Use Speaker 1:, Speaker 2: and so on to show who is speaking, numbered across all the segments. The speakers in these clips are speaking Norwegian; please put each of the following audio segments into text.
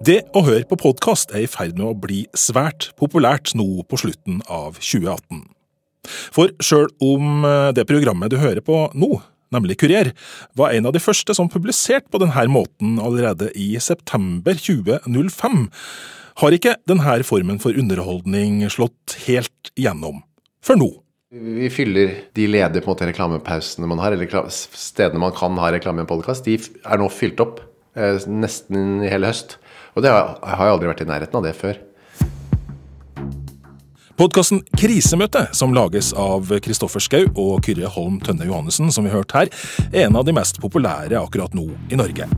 Speaker 1: Det å høre på podkast er i ferd med å bli svært populært nå på slutten av 2018. For sjøl om eh, det programmet du hører på nå, nemlig Kurier, var en av de første som publiserte på denne måten allerede i september 2005, har ikke denne formen for underholdning slått helt igjennom før nå.
Speaker 2: Vi fyller de ledige måte, reklamepausene man har, eller stedene man kan ha reklame i en podkast, de er nå fylt opp eh, nesten i hele høst. Og det har, jeg aldri vært i nærheten av det før.
Speaker 1: Podkasten Krisemøte, som lages av Kristoffer Schou og Kyrre Holm Tønne Johannessen, som vi har hørt her, er en av de mest populære akkurat nå i Norge.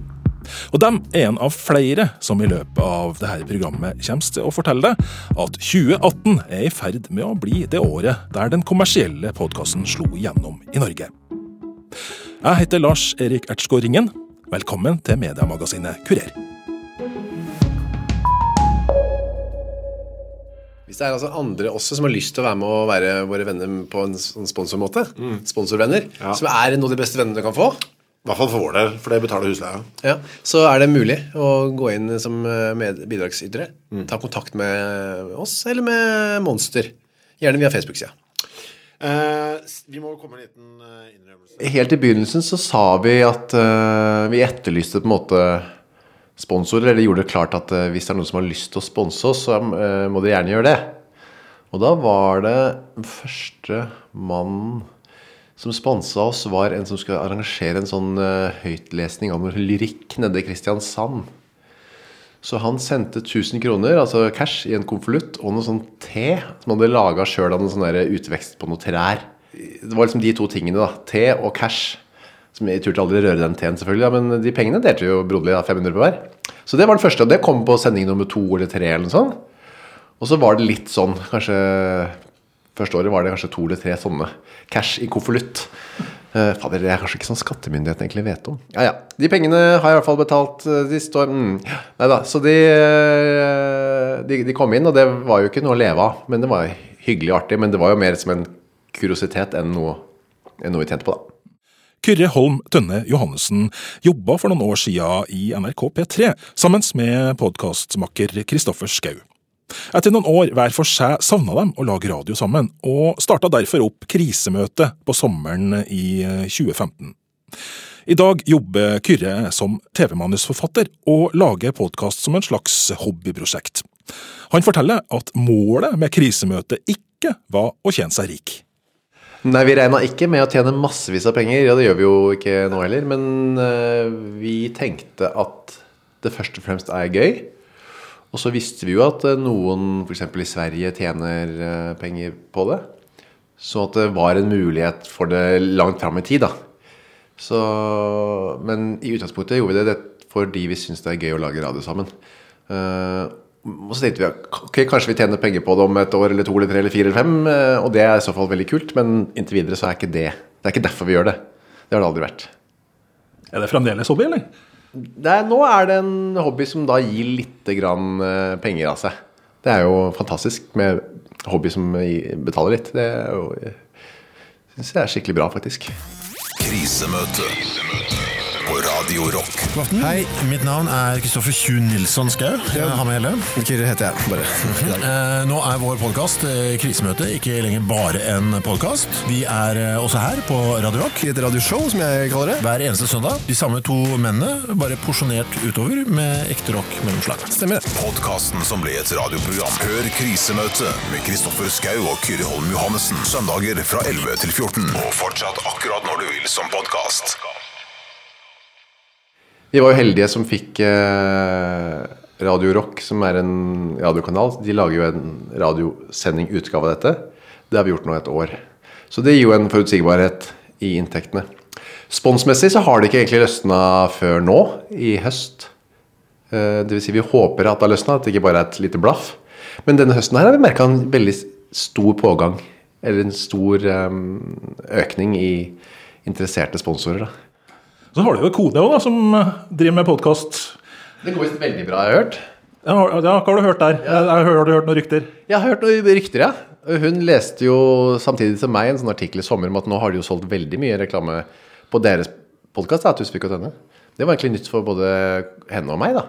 Speaker 1: Og dem er en av flere som i løpet av dette programmet kommer til å fortelle deg at 2018 er i ferd med å bli det året der den kommersielle podkasten slo igjennom i Norge. Jeg heter Lars Erik Ertsgaard Ringen. Velkommen til mediemagasinet Kurer.
Speaker 2: Hvis det er altså andre også som har lyst til å være med og være våre venner på en sånn sponsormåte, mm. sponsorvenner, ja. som er noen av de beste vennene du kan få
Speaker 3: I hvert fall for vår del, for det betaler husleia.
Speaker 2: Ja, så er det mulig å gå inn som eh, bidragsytere. Mm. Ta kontakt med oss eller med Monster. Gjerne via Facebook-sida.
Speaker 3: Uh, vi må komme en liten eh, innrømmelse.
Speaker 2: Helt i begynnelsen så sa vi at uh, vi etterlyste på en måte sponsorer, eller gjorde det klart at uh, hvis det er noen som har lyst til å sponse oss, så uh, må de gjerne gjøre det. Og da var det første mannen som sponsa oss, var en som skulle arrangere en sånn uh, høytlesning av noe lyrikk nede i Kristiansand. Så han sendte 1000 kroner, altså cash, i en konvolutt og noe sånn te som han hadde laga sjøl av noen sånn utvekst på noen trær. Det var liksom de to tingene, da. Te og cash. Som jeg turte aldri røre den teen, selvfølgelig, ja, men de pengene delte jo broderlig, 500 på hver. Så det var den første, og det kom på sending nummer to eller tre eller noe sånt. Og så var det litt sånn, kanskje Første året var det kanskje to eller tre sånne cash i konvolutt. Uh, fader, det er kanskje ikke sånn skattemyndigheten egentlig vet om. Ja, ja. De pengene har jeg i hvert fall betalt uh, de står mm. Nei da. Så de, uh, de, de, kom inn, og det var jo ikke noe å leve av. Men det var hyggelig og artig. Men det var jo mer som en kuriositet enn noe, enn noe vi tjente på, da.
Speaker 1: Kyrre Holm Tønne Johannessen jobba for noen år siden i NRK P3 sammen med podkastmakker Kristoffer Schou. Etter noen år hver for seg savna dem å lage radio sammen, og starta derfor opp Krisemøte på sommeren i 2015. I dag jobber Kyrre som TV-manusforfatter og lager podkast som en slags hobbyprosjekt. Han forteller at målet med krisemøtet ikke var å tjene seg rik.
Speaker 2: Nei, vi regna ikke med å tjene massevis av penger. Ja, det gjør vi jo ikke nå heller. Men uh, vi tenkte at det først og fremst er gøy. Og så visste vi jo at uh, noen f.eks. i Sverige tjener uh, penger på det. Så at det var en mulighet for det langt fram i tid, da. Så, men i utgangspunktet gjorde vi det fordi vi syns det er gøy å lage radio sammen. Uh, og så tenkte vi ok, kanskje vi tjener penger på det om et år eller to eller tre eller fire eller fem. Eh, og det er i så fall veldig kult, men inntil videre så er ikke det Det er ikke derfor vi gjør det. Det har det aldri vært.
Speaker 1: Er det fremdeles hobby, eller?
Speaker 2: Er, nå er det en hobby som da gir litt grann eh, penger av seg. Det er jo fantastisk med hobby som betaler litt. Det er jo syns jeg er skikkelig bra, faktisk. Krisemøte. Krisemøte
Speaker 4: Radio Rock. Hei, mitt navn er Kristoffer Tjun Nilsson Skau. Jeg har med hele.
Speaker 2: Kyrre heter jeg, bare.
Speaker 4: Eh, nå er vår podkast eh, Krisemøte ikke lenger bare en podkast. Vi er eh, også her på Radio Rock.
Speaker 2: I et radioshow, som jeg kaller det.
Speaker 4: Hver eneste søndag. De samme to mennene, bare porsjonert utover med ekte rock mellomslag.
Speaker 2: Stemmer det.
Speaker 4: Podkasten som ble et radioprogram. Hør Krisemøte med Kristoffer Skau og Kyrre Holm Johannessen. Søndager fra 11 til 14. Og fortsatt akkurat når du vil som podkast.
Speaker 2: Vi var jo heldige som fikk eh, Radio Rock, som er en radiokanal. De lager jo en radiosending utgave av dette. Det har vi gjort nå et år. Så det gir jo en forutsigbarhet i inntektene. Sponsmessig så har det ikke egentlig løsna før nå, i høst. Dvs. det vil si vi håper at det har løsna, at det ikke bare er et lite blaff. Men denne høsten her har vi merka en veldig stor pågang. Eller en stor um, økning i interesserte sponsorer. da.
Speaker 1: Så har du jo Kode òg, som eh, driver med podkast.
Speaker 2: Det går visst veldig bra, jeg har hørt.
Speaker 1: Ja, hva har du hørt der? Ja. Har du hørt noen rykter?
Speaker 2: Jeg har hørt noen rykter, ja. Hun leste jo samtidig som meg en sånn artikkel i sommer om at nå har de jo solgt veldig mye reklame på deres podkast. Det var egentlig nytt for både henne og meg, da.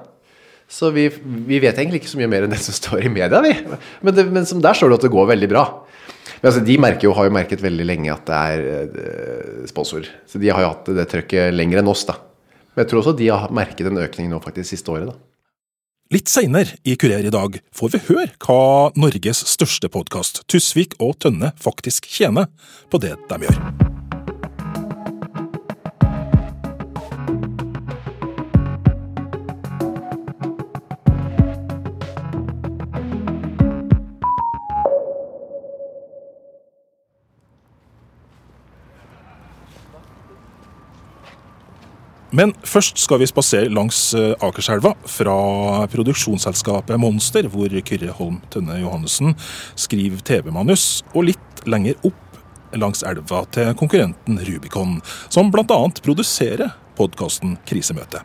Speaker 2: Så vi, vi, vet egentlig ikke så mye mer enn det som står i media, vi. Men, det, men der står det at det går veldig bra. Men altså, de jo, har jo merket veldig lenge at det er uh, sponsor. Så de har jo hatt det trøkket lenger enn oss, da. Men jeg tror også de har merket en økning nå faktisk siste året, da.
Speaker 1: Litt seinere i Kurer i dag får vi høre hva Norges største podkast, Tusvik og Tønne, faktisk tjener på det de gjør. Men først skal vi spasere langs eh, Akerselva, fra produksjonsselskapet Monster, hvor Kyrre Holm Tønne Johannessen skriver TV-manus, og litt lenger opp langs elva til konkurrenten Rubicon, som bl.a. produserer podkasten Krisemøte.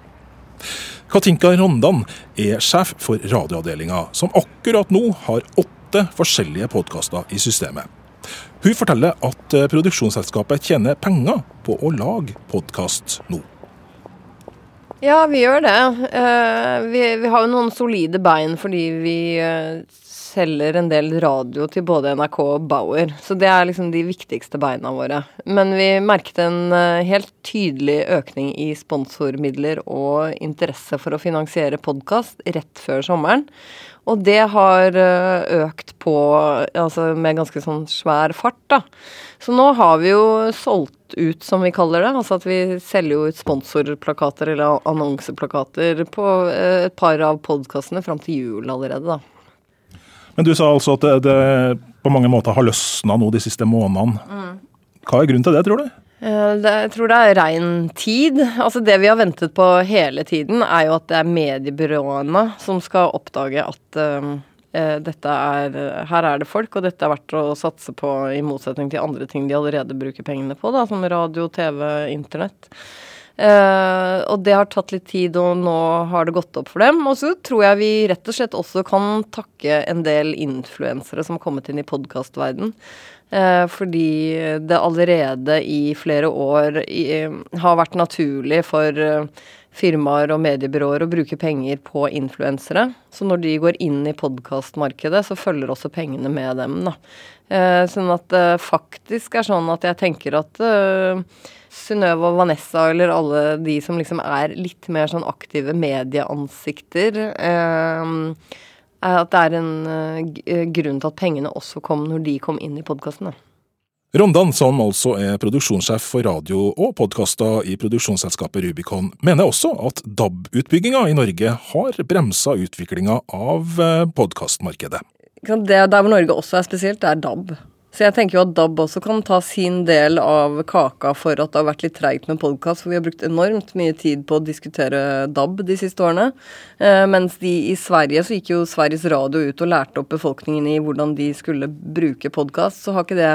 Speaker 1: Katinka Rondan er sjef for radioavdelinga, som akkurat nå har åtte forskjellige podkaster i systemet. Hun forteller at eh, produksjonsselskapet tjener penger på å lage podkast nå.
Speaker 5: Ja, vi gjør det. Uh, vi, vi, har jo noen solide bein fordi vi uh, selger en del radio til både NRK og Bauer. Så det er liksom de viktigste beina våre. Men vi merket en uh, helt tydelig økning i sponsormidler og interesse for å finansiere podkast rett før sommeren. Og det har økt på altså med ganske sånn svær fart, da. Så nå har vi jo solgt ut, som vi kaller det. Altså at vi selger jo ut sponsorplakater eller annonseplakater på eh, et par av podkastene fram til jul allerede, da.
Speaker 1: Men du sa altså at det, det på mange måter har løsna nå de siste månedene. Mm. Hva er grunnen til det, tror du?
Speaker 5: Eh, det, jeg tror det er rein tid. Altså Det vi har ventet på hele tiden, er jo at det er mediebyråene som skal oppdage at um, er, her er det folk, og dette er verdt å satse på, i motsetning til andre ting de allerede bruker pengene på, da, som radio, TV, internett. Uh, og det har tatt litt tid, og nå har det gått opp for dem. Og så tror jeg vi rett og slett også kan takke en del influensere som har kommet inn i podkastverden. Uh, fordi det allerede i flere år i, har vært naturlig for uh, firmaer og mediebyråer å bruke penger på influensere. Så når de går inn i podkastmarkedet, så følger også pengene med dem, da. Eh, sånn at det eh, faktisk er sånn at jeg tenker at uh, Synnøve og Vanessa eller alle de som liksom er litt mer sånn aktive medieansikter uh, At det er en uh, grunn til at pengene også kom når de kom inn i podkasten, da.
Speaker 1: Rondan, som altså er produksjonssjef for radio og podkaster i produksjonsselskapet Rubicon, mener også at DAB-utbygginga i Norge har bremsa utviklinga av eh, podkastmarkedet.
Speaker 5: Det der hvor Norge også er spesielt, det er DAB. Så jeg tenker jo at DAB også kan ta sin del av kaka for at det har vært litt treigt med podkast. For vi har brukt enormt mye tid på å diskutere DAB de siste årene. Eh, mens de i Sverige så gikk jo Sveriges Radio ut og lærte opp befolkningen i hvordan de skulle bruke podkast. Så har ikke det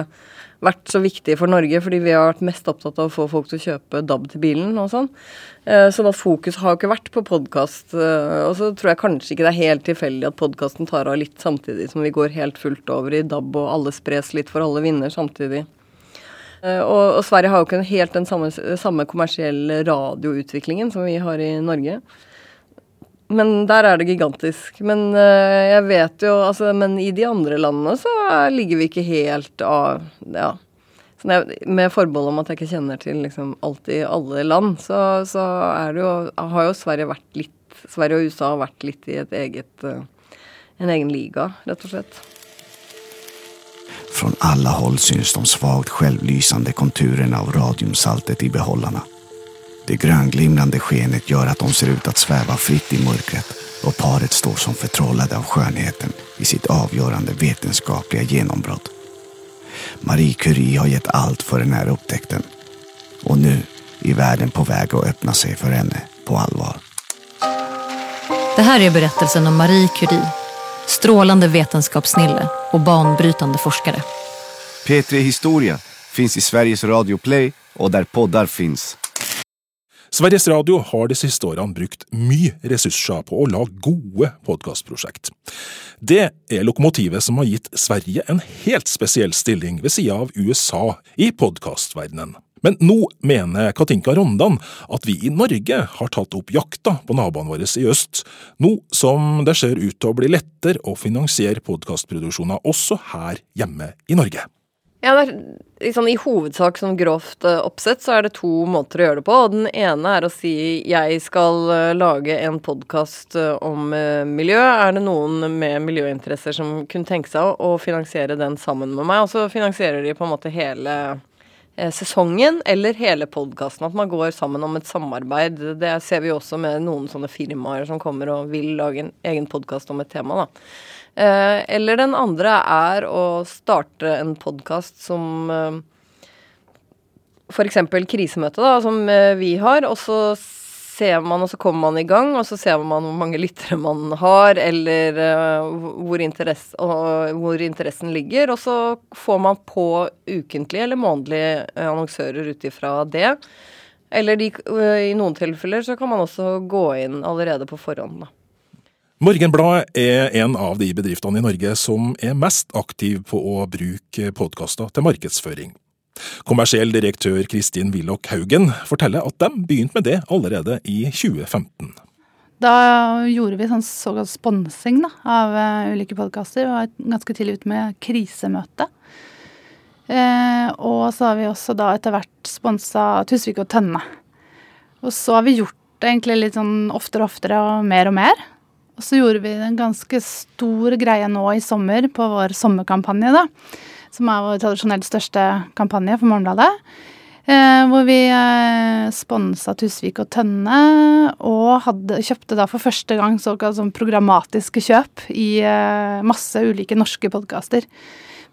Speaker 5: vært så viktig for Norge, fordi vi har vært mest opptatt av å få folk til å kjøpe DAB til bilen og sånn. Sånn så da fokus har ikke vært på podkast. Eh, og så tror jeg kanskje ikke det er helt tilfeldig at podkasten tar av litt samtidig som vi går helt fullt over i DAB, og alle spres litt for alle vinner samtidig. Eh, og, og Sverige har jo ikke helt den samme, samme kommersielle radioutviklingen som vi har i Norge. Men der er det gigantisk. Men uh, jeg vet jo altså, Men i de andre landene så ligger vi ikke helt av Ja. Jeg, med forbehold om at jeg ikke kjenner til liksom, alt i alle land, så, så jo, har jo Sverige vært litt Sverige og USA har vært litt i et eget uh, en egen liga, rett og slett.
Speaker 6: Från alle håll syns de svagt självlysande konturene av radiumsaltet i behållarna. Det grönglimrande skenet gör att de ser ut att sväva fritt i mörkret och paret står som förtrollade av skönheten i sitt avgörande vetenskapliga genombrott. Marie Curie har gett allt för den här upptäckten. Och nu är världen på väg att öppna sig för henne på allvar.
Speaker 7: Det här är berättelsen om Marie Curie. Strålande vetenskapsnille och banbrytande forskare.
Speaker 8: P3 Historia finns i Sveriges Radio Play och där poddar finns.
Speaker 1: Sveriges Radio har de siste årene brukt mye ressurser på å lage gode podkastprosjekt. Det er lokomotivet som har gitt Sverige en helt spesiell stilling ved sida av USA i podkastverdenen. Men nå mener Katinka Rondan at vi i Norge har tatt opp jakta på naboene våre i øst, nå som det ser ut til å bli lettere å finansiere podkastproduksjoner også her hjemme i Norge.
Speaker 5: Ja, er, liksom, I hovedsak som grovt uh, oppsett så er det to måter å gjøre det på. og Den ene er å si jeg skal uh, lage en podkast uh, om miljø. Er det noen med miljøinteresser som kunne tenke seg å, å finansiere den sammen med meg? Og så finansierer de på en måte hele Eh, sesongen eller hele podkasten. At man går sammen om et samarbeid. Det ser vi også med noen sånne firmaer som kommer og vil lage en egen podkast om et tema. da. Eh, eller den andre er å starte en podkast som eh, f.eks. krisemøte, da, som vi har. og så ser man, og så kommer man i gang, og så ser man hvor mange lyttere man har, eller hvor, interesse, hvor, interessen ligger. Og så får man på ukentlig eller månedlige annonsører ut ifra det. Eller de, eh, i noen tilfeller så kan man også gå inn allerede på forhånd, da.
Speaker 1: Morgenbladet er en av de bedriftene i Norge som er mest aktiv på å bruke podkaster til markedsføring. Kommersiell direktør Kristin Willoch Haugen forteller at de begynte med det allerede i 2015.
Speaker 9: Da gjorde vi sånn såkalt sponsing da, av uh, ulike podkaster. Vi var ganske tidlig ute med krisemøte. Eh, og så har vi også da etter hvert sponsa Tusvik og Tønne. Og så har vi gjort det egentlig litt sånn oftere og oftere og mer og mer. Og så gjorde vi en ganske stor greie nå i sommer på vår sommerkampanje, da som er vår tradisjonelt største kampanje for Morgenbladet. Eh, hvor vi eh, sponsa Tusvik og Tønne, og hadde, kjøpte da for første gang såkalt sånn programmatiske kjøp i eh, masse ulike norske podkaster.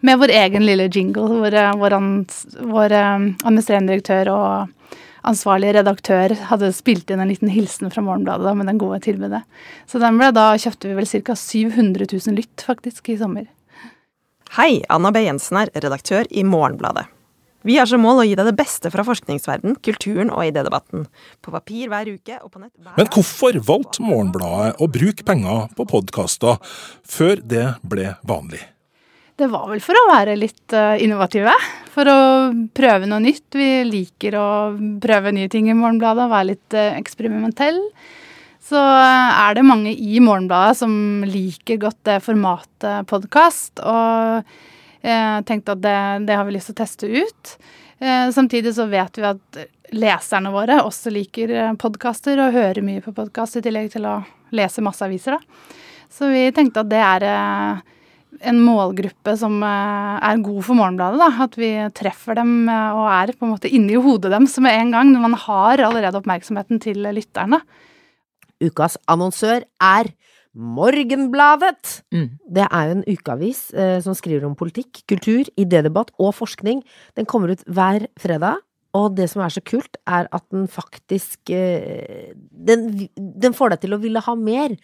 Speaker 9: Med vår egen lille jingle, hvor eh, vår, vår eh, administrerende direktør og ansvarlig redaktør hadde spilt inn en liten hilsen fra Morgenbladet da, med den gode tilbudet. Så den ble da kjøpte vi vel ca. 700 000 lytt, faktisk, i sommer.
Speaker 10: Hei, Anna B. Jensen er redaktør i Morgenbladet. Vi har som mål å gi deg det beste fra forskningsverden, kulturen og idédebatten. På papir hver uke og på nett hver
Speaker 1: Men hvorfor valgte Morgenbladet å bruke penger på podkaster før det ble vanlig?
Speaker 9: Det var vel for å være litt uh, innovative. For å prøve noe nytt. Vi liker å prøve nye ting i Morgenbladet, være litt uh, eksperimentell så er det mange i Morgenbladet som liker godt det formatet podkast, og eh, tenkte at det, det, har vi lyst til å teste ut. Eh, samtidig så vet vi at leserne våre også liker eh, podkaster og hører mye på podkast, i tillegg til å lese masse aviser, da. Så vi tenkte at det er eh, en målgruppe som eh, er god for Morgenbladet. da, At vi treffer dem eh, og er på en måte inni hodet deres med en gang, når man har allerede oppmerksomheten til lytterne.
Speaker 11: Ukas annonsør er Morgenbladet! Mm. Det er jo en ukeavis eh, som skriver om politikk, kultur, idédebatt og forskning. Den kommer ut hver fredag, og det som er så kult, er at den faktisk eh, den, den, får deg til å ville ha mer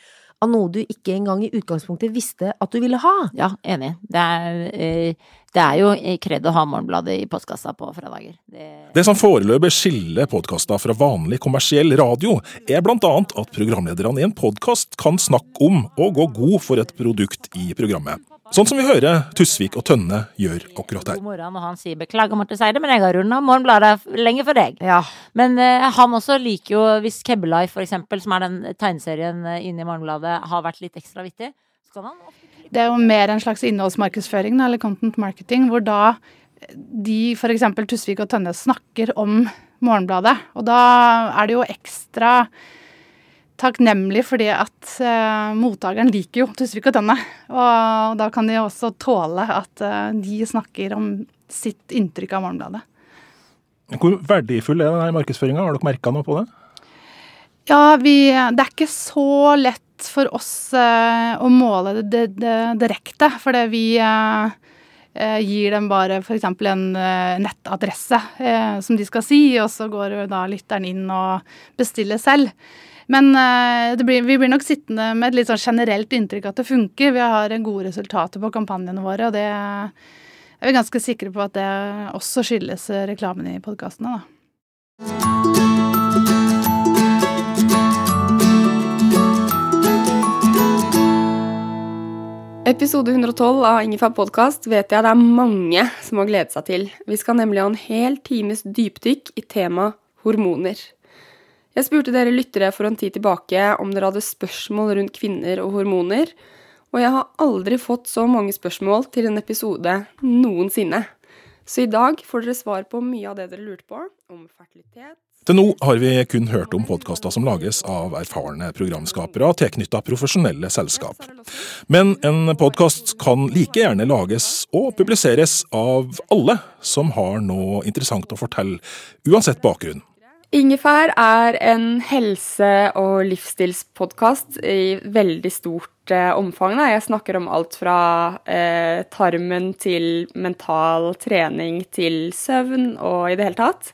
Speaker 11: av noe du ikke engang i utgangspunktet visste at du ville ha.
Speaker 12: Ja, enig. Det er, eh, det er jo kred å ha Morgenbladet i postkassa på fredager.
Speaker 1: Det, det som foreløpig skiller podkasta fra vanlig kommersiell radio, er blant annet at programlederne i en podkast kan snakke om og gå god for et produkt i programmet. Sånn som vi hører Tusvik og Tønne gjør akkurat her.
Speaker 12: God morgen, og han sier 'beklager, Marte Seide, det, men jeg har runda Morgenbladet lenge for deg'.
Speaker 11: Ja.
Speaker 12: Men uh, han også liker jo, hvis Kebbelife for eksempel, som er den tegneserien uh, inne i Morgenbladet, har vært litt ekstra vittig,
Speaker 9: Det er jo mer en slags innholdsmarkedsføring, eller content marketing, hvor da de, f.eks. Tusvik og Tønne, snakker om Morgenbladet. Og da er det jo ekstra takknemlig fordi at uh, mottakeren liker jo Tusvik og Tønne. Og da kan de også tåle at uh, de snakker om sitt inntrykk av Morgenbladet.
Speaker 1: Hvor verdifull er denne markedsføringa? Har dere merka noe på det?
Speaker 9: Ja, vi, det er ikke så lett for oss uh, å måle det, det, det direkte. Fordi vi gir dem bare f.eks. en nettadresse som de skal si, og så går da lytteren inn og bestiller selv. Men uh, blir, vi blir nok sittende med et litt sånn generelt inntrykk at det funker. Vi har gode resultater på kampanjene våre, og det er vi ganske sikre på at det også skyldes reklamen i podkastene, da.
Speaker 13: Episode 112 av Ingefær podkast vet jeg det er mange som har gledet seg til. Vi skal nemlig ha en hel times dypdykk i tema hormoner. Jeg spurte dere lyttere for en tid tilbake om dere hadde spørsmål rundt kvinner og hormoner, og jeg har aldri fått så mange spørsmål til en episode noensinne. Så i dag får dere svar på mye av det dere lurte på, om fertilitet
Speaker 1: Til nå har vi kun hørt om podkaster som lages av erfarne programskapere tilknytta profesjonelle selskap. Men en podkast kan like gjerne lages og publiseres av alle som har noe interessant å fortelle, uansett bakgrunn.
Speaker 13: Ingefær er en helse- og livsstilspodkast i veldig stort eh, omfang. Da. Jeg snakker om alt fra eh, tarmen til mental trening til søvn og i det hele tatt.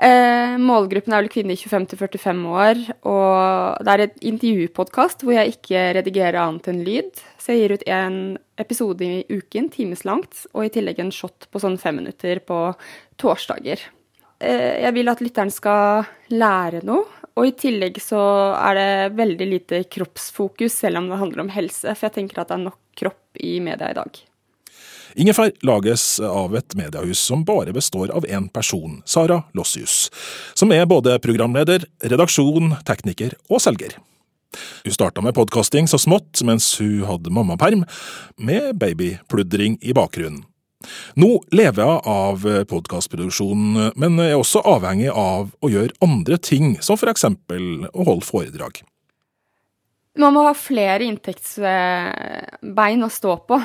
Speaker 13: Eh, målgruppen er vel kvinner i 25-45 år, og det er et intervjupodkast hvor jeg ikke redigerer annet enn lyd. Så jeg gir ut en episode i uken, timeslangt, og i tillegg en shot på sånn fem minutter på torsdager. Eh, jeg vil at lytteren skal lære noe. Og i tillegg så er det veldig lite kroppsfokus, selv om det handler om helse. For jeg tenker at det er nok kropp i media i dag.
Speaker 1: Ingefær lages av et mediehus som bare består av én person, Sara Lossius, som er både programleder, redaksjon, tekniker og selger. Hun starta med podkasting så smått mens hun hadde mammaperm, med babypludring i bakgrunnen. Nå lever jeg av podkastproduksjon, men er også avhengig av å gjøre andre ting, som for eksempel å holde foredrag.
Speaker 13: Man må ha flere inntektsbein å stå på,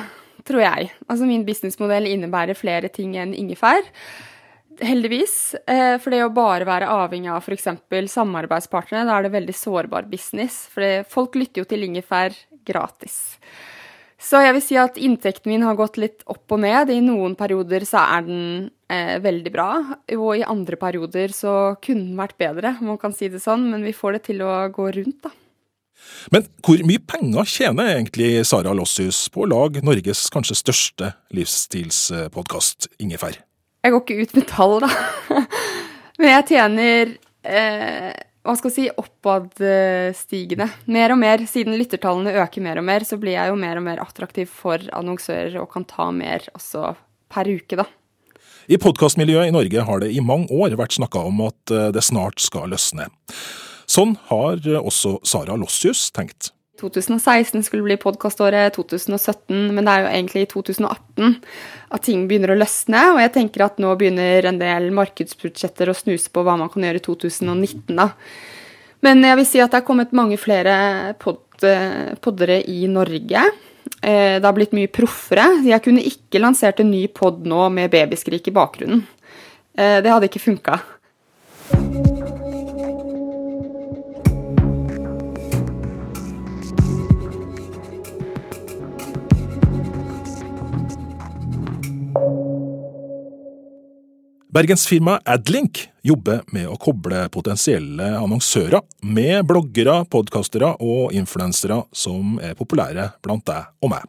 Speaker 13: tror jeg. Altså Min businessmodell innebærer flere ting enn ingefær. Heldigvis. Eh, for det å bare være avhengig av f.eks. samarbeidspartnere, da er det veldig sårbar business. For folk lytter jo til ingefær gratis. Så jeg vil si at inntekten min har gått litt opp og ned. I noen perioder så er den eh, veldig bra, og i andre perioder så kunne den vært bedre, om man kan si det sånn. Men vi får det til å gå rundt, da.
Speaker 1: Men hvor mye penger tjener egentlig Sara Lossius på å lage Norges kanskje største livsstilspodkast, Ingefær?
Speaker 13: Jeg går ikke ut med tall, da. Men jeg tjener eh, hva skal vi si, oppadstigende. Mer og mer. Siden lyttertallene øker mer og mer, så blir jeg jo mer og mer attraktiv for annonsører og kan ta mer også per uke, da.
Speaker 1: I podkastmiljøet i Norge har det i mange år vært snakka om at eh, det snart skal løsne. Sånn har også Sara Lossius tenkt.
Speaker 13: 2016 skulle bli podkaståret, 2017, men det er jo egentlig i 2018 at ting begynner å løsne. Og jeg tenker at nå begynner en del markedsbudsjetter å snuse på hva man kan gjøre i 2019, da. Men jeg vil si at det er kommet mange flere pod poddere i Norge. Eh, det har blitt mye proffere. Jeg kunne ikke lansert en ny pod nå med babyskrik i bakgrunnen. Eh, det hadde ikke funka.
Speaker 1: Bergensfirmaet Adlink jobber med å koble potensielle annonsører med bloggere, podkastere og influensere som er populære blant deg og meg.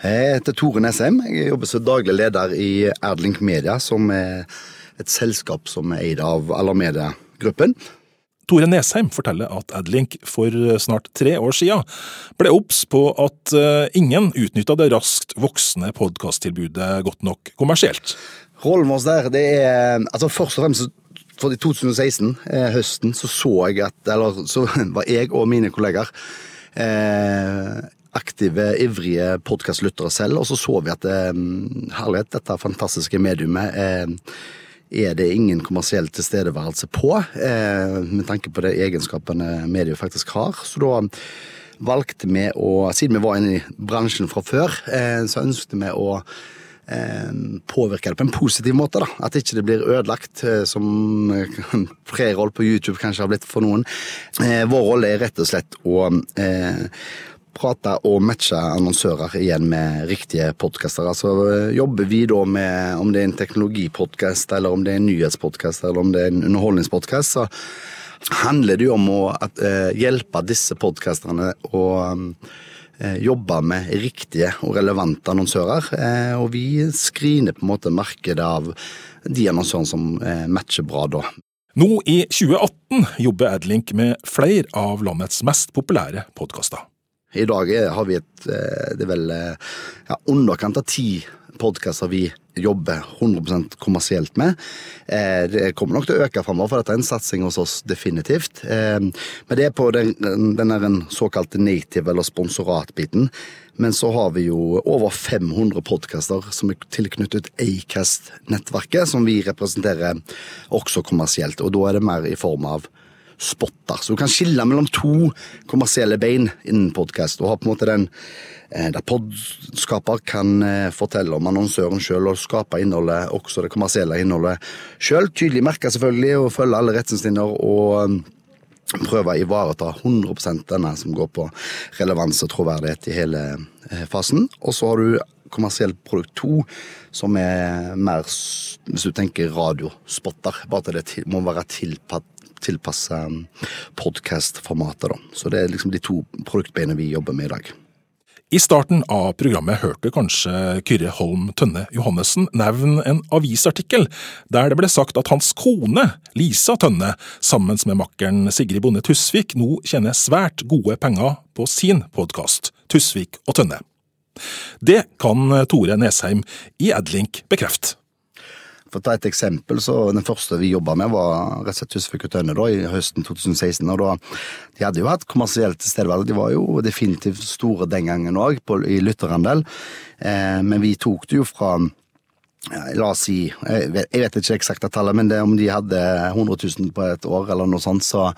Speaker 14: Jeg heter Tore Nesheim. Jeg jobber som daglig leder i Adlink Media, som er et selskap som er eid av Alarmedia-gruppen.
Speaker 1: Tore Nesheim forteller at Adlink for snart tre år siden ble obs på at ingen utnytta det raskt voksende podkasttilbudet godt nok kommersielt.
Speaker 14: Rollen vår der, det er altså Først og fremst for i 2016, eh, høsten, så så jeg at Eller så var jeg og mine kolleger eh, aktive, ivrige podkastlyttere selv, og så så vi at eh, herlighet, dette fantastiske mediumet eh, er det ingen kommersiell tilstedeværelse på, eh, med tanke på de egenskapene mediet faktisk har. Så da valgte vi å, siden vi var inne i bransjen fra før, eh, så ønsket vi å påvirke det på en positiv måte. da, At ikke det blir ødelagt, som preroll på YouTube kanskje har blitt for noen. Vår rolle er rett og slett å prate og matche annonsører igjen med riktige podkaster. Altså, jobber vi da med om det er en teknologipodkast, eller om det er en nyhetspodkast, eller om det er en underholdningspodkast, så handler det jo om å hjelpe disse podkasterne å jobbe med riktige og relevante annonsører. Og vi screener på en måte markedet av de annonsørene som matcher bra da.
Speaker 1: Nå i 2018 jobber Adlink med flere av landets mest populære podkaster.
Speaker 14: I dag har vi et eh, Det er vel eh, ja, underkant av ti podkaster vi jobber 100% kommersielt med. Eh, det kommer nok til å øke framover, for dette er en satsing hos oss definitivt. Eh, men det er på den, den, såkalte native- eller sponsoratbiten. Men så har vi jo over 500 podkaster som er tilknyttet Acast-nettverket, som vi representerer også kommersielt. Og da er det mer i form av spotter. Så du kan skille mellom to kommersielle bein innen podkast. Og ha på en måte den eh, der podskaper kan eh, fortelle om annonsøren sjøl og skape innholdet, også det kommersielle innholdet sjøl. Tydelig merka selvfølgelig, og følge alle retningslinjer og prøve å ivareta 100% denne som går på relevans og troverdighet i hele eh, fasen. Og så har du kommersielt produkt to, som er mer, hvis du tenker radiospotter, bare at det må være tilpassa podkastformatet. Så det er liksom de to produktbeina vi jobber med i dag.
Speaker 1: I starten av programmet hørte kanskje Kyrre Holm Tønne Johannessen nevne en avisartikkel der det ble sagt at hans kone, Lisa Tønne, sammen med makkeren Sigrid Bonde Tusvik, nå tjener svært gode penger på sin podkast, Tusvik og Tønne. Det kan Tore Nesheim i Adlink bekrefte.
Speaker 14: For å ta et eksempel, så Den første vi jobba med, var rett og slett og Tønne da, i høsten 2016. og da, De hadde jo hatt kommersielt tilstedeværelse. De var jo definitivt store den gangen òg, i lytterandel. Eh, men vi tok det jo fra La oss si Jeg vet, jeg vet ikke eksakte tallet, men det, om de hadde 100 000 på et år eller noe sånt, så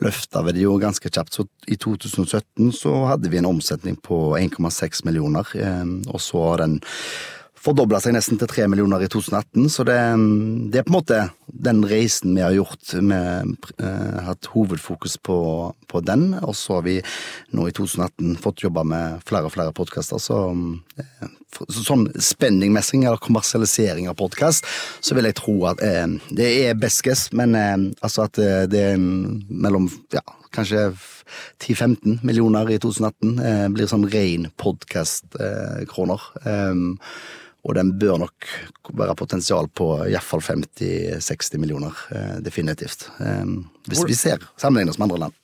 Speaker 14: løfta vi det jo ganske kjapt. Så i 2017 så hadde vi en omsetning på 1,6 millioner, eh, og så den fordobla seg nesten til tre millioner i 2018. Så det, det, er på en måte den reisen vi har gjort. Vi har eh, hatt hovedfokus på, på, den. Og så har vi nå i 2018 fått jobba med flere og flere podkaster. Så, så, sånn spenningmessing eller kommersialisering av podkast, så vil jeg tro at eh, det er best guess, men eh, altså at eh, det er mellom ja, kanskje 10-15 millioner i 2018 eh, blir sånn ren podkast-kroner. Eh, og den bør nok være potensial på iallfall 50-60 millioner, eh, definitivt. Eh, hvis vi ser sammenlignet med andre land.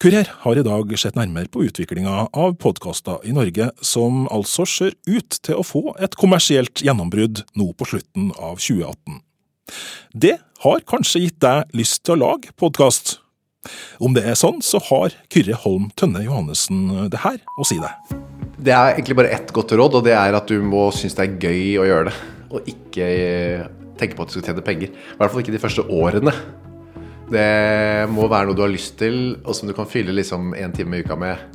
Speaker 1: Kurer har i dag sett nærmere på utviklinga av podkaster i Norge, som altså ser ut til å få et kommersielt gjennombrudd nå på slutten av 2018. Det har kanskje gitt deg lyst til å lage podkast? Om det er sånn, så har Kyrre Holm Tønne Johannessen det her å si deg.
Speaker 2: Det er egentlig bare ett godt råd, og det er at du må synes det er gøy å gjøre det. Og ikke eh, tenke på at du skal tjene penger. I hvert fall ikke de første årene. Det må være noe du har lyst til, og som du kan fylle liksom en time i uka med.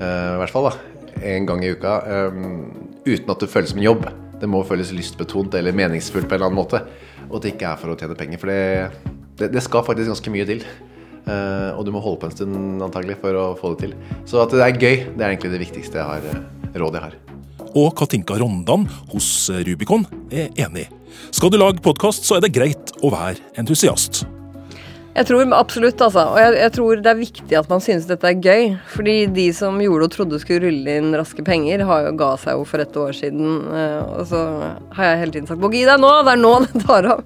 Speaker 2: Uh, I hvert fall da, en gang i uka. Um, uten at det føles som en jobb. Det må føles lystbetont eller meningsfullt på en eller annen måte. Og at det ikke er for å tjene penger. For det, det, det skal faktisk ganske mye til. Uh, og du må holde på en stund antagelig for å få det til. Så at det er gøy, det er egentlig det viktigste jeg har, uh, rådet jeg har.
Speaker 1: Og Katinka Rondan hos Rubicon er enig. Skal du lage podkast, så er det greit å være entusiast.
Speaker 5: Jeg tror absolutt, altså. Og jeg, jeg, tror det er viktig at man synes dette er gøy. Fordi de som gjorde og trodde skulle rulle inn raske penger, har jo ga seg jo for et år siden. Uh, og så har jeg hele tiden sagt 'må gi deg nå', det er nå det tar av.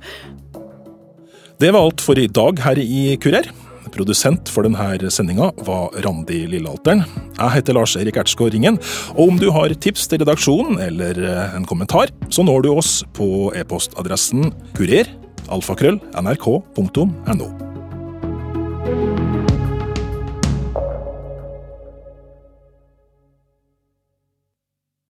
Speaker 1: Det var alt for i dag her i Kurer. Produsent for denne sendinga var Randi Lillealteren. Jeg heter Lars-Erik Ertsgaard Ringen, og om du har tips til redaksjonen eller eh, en kommentar, så når du oss på e-postadressen kurer alfakrøll nrk.no.